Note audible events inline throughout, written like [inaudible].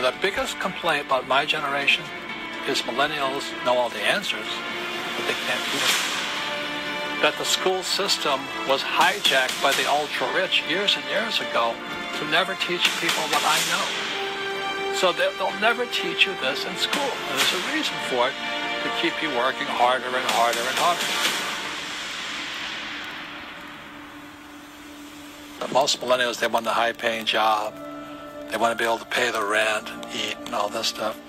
know, the biggest complaint about my generation is millennials know all the answers, but they can't do it. That the school system was hijacked by the ultra rich years and years ago to never teach people what I know. So they- they'll never teach you this in school. And there's a reason for it to keep you working harder and harder and harder. But most millennials, they want a high paying job. They want to be able to pay the rent and eat and all this stuff.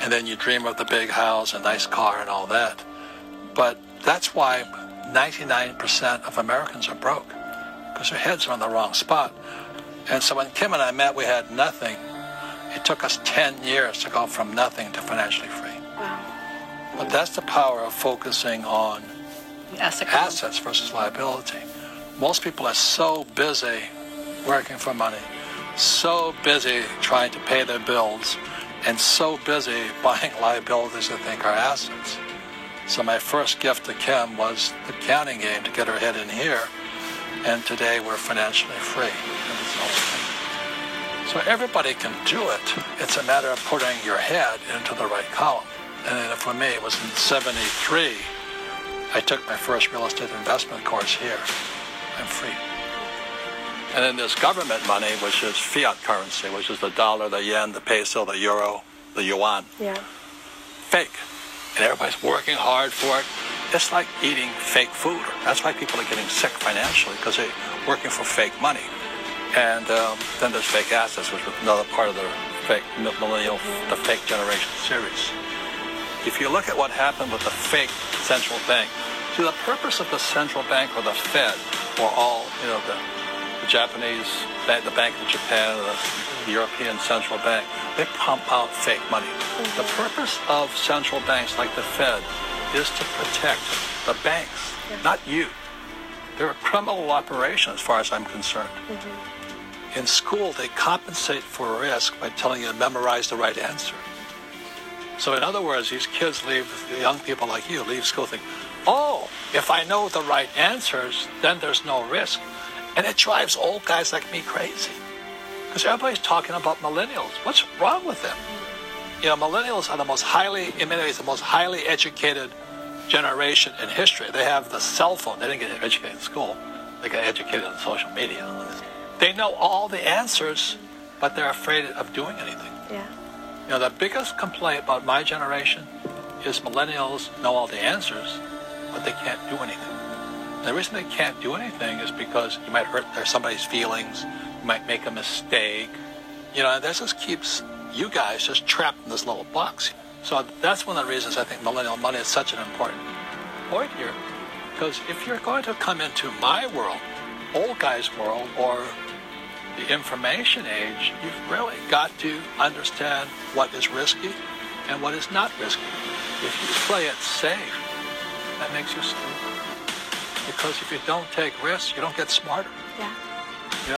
And then you dream of the big house, a nice car, and all that. But that's why 99% of Americans are broke because their heads are on the wrong spot. And so when Kim and I met, we had nothing. It took us 10 years to go from nothing to financially free. Wow. But that's the power of focusing on Asset assets versus liability. Most people are so busy working for money, so busy trying to pay their bills, and so busy [laughs] buying liabilities they think are assets. So my first gift to Kim was the counting game to get her head in here, and today we're financially free. So everybody can do it. It's a matter of putting your head into the right column. And for me, it was in 73, I took my first real estate investment course here. I'm free. And then there's government money, which is fiat currency, which is the dollar, the yen, the peso, the euro, the yuan. Yeah. Fake. And everybody's working hard for it. It's like eating fake food. That's why people are getting sick financially, because they're working for fake money. And um, then there's fake assets, which is another part of the fake millennial, the fake generation series. If you look at what happened with the fake central bank, see the purpose of the central bank or the Fed or all, you know, the, the Japanese bank, the Bank of Japan, the European Central Bank, they pump out fake money. The purpose of central banks like the Fed is to protect the banks, not you. They're a criminal operation as far as I'm concerned. Mm-hmm. In school, they compensate for risk by telling you to memorize the right answer. So in other words, these kids leave, young people like you leave school thinking, oh, if I know the right answers, then there's no risk. And it drives old guys like me crazy. Because everybody's talking about millennials. What's wrong with them? You know, millennials are the most highly, in many ways, the most highly educated generation in history. They have the cell phone. They didn't get educated in school. They got educated on social media. They know all the answers, but they're afraid of doing anything. Yeah. You know, the biggest complaint about my generation is millennials know all the answers, but they can't do anything. And the reason they can't do anything is because you might hurt their somebody's feelings, you might make a mistake. You know, that just keeps you guys just trapped in this little box. So that's one of the reasons I think millennial money is such an important point here. Because if you're going to come into my world, old guy's world, or the information age, you've really got to understand what is risky and what is not risky. If you play it safe, that makes you stupid. Because if you don't take risks, you don't get smarter. Yeah.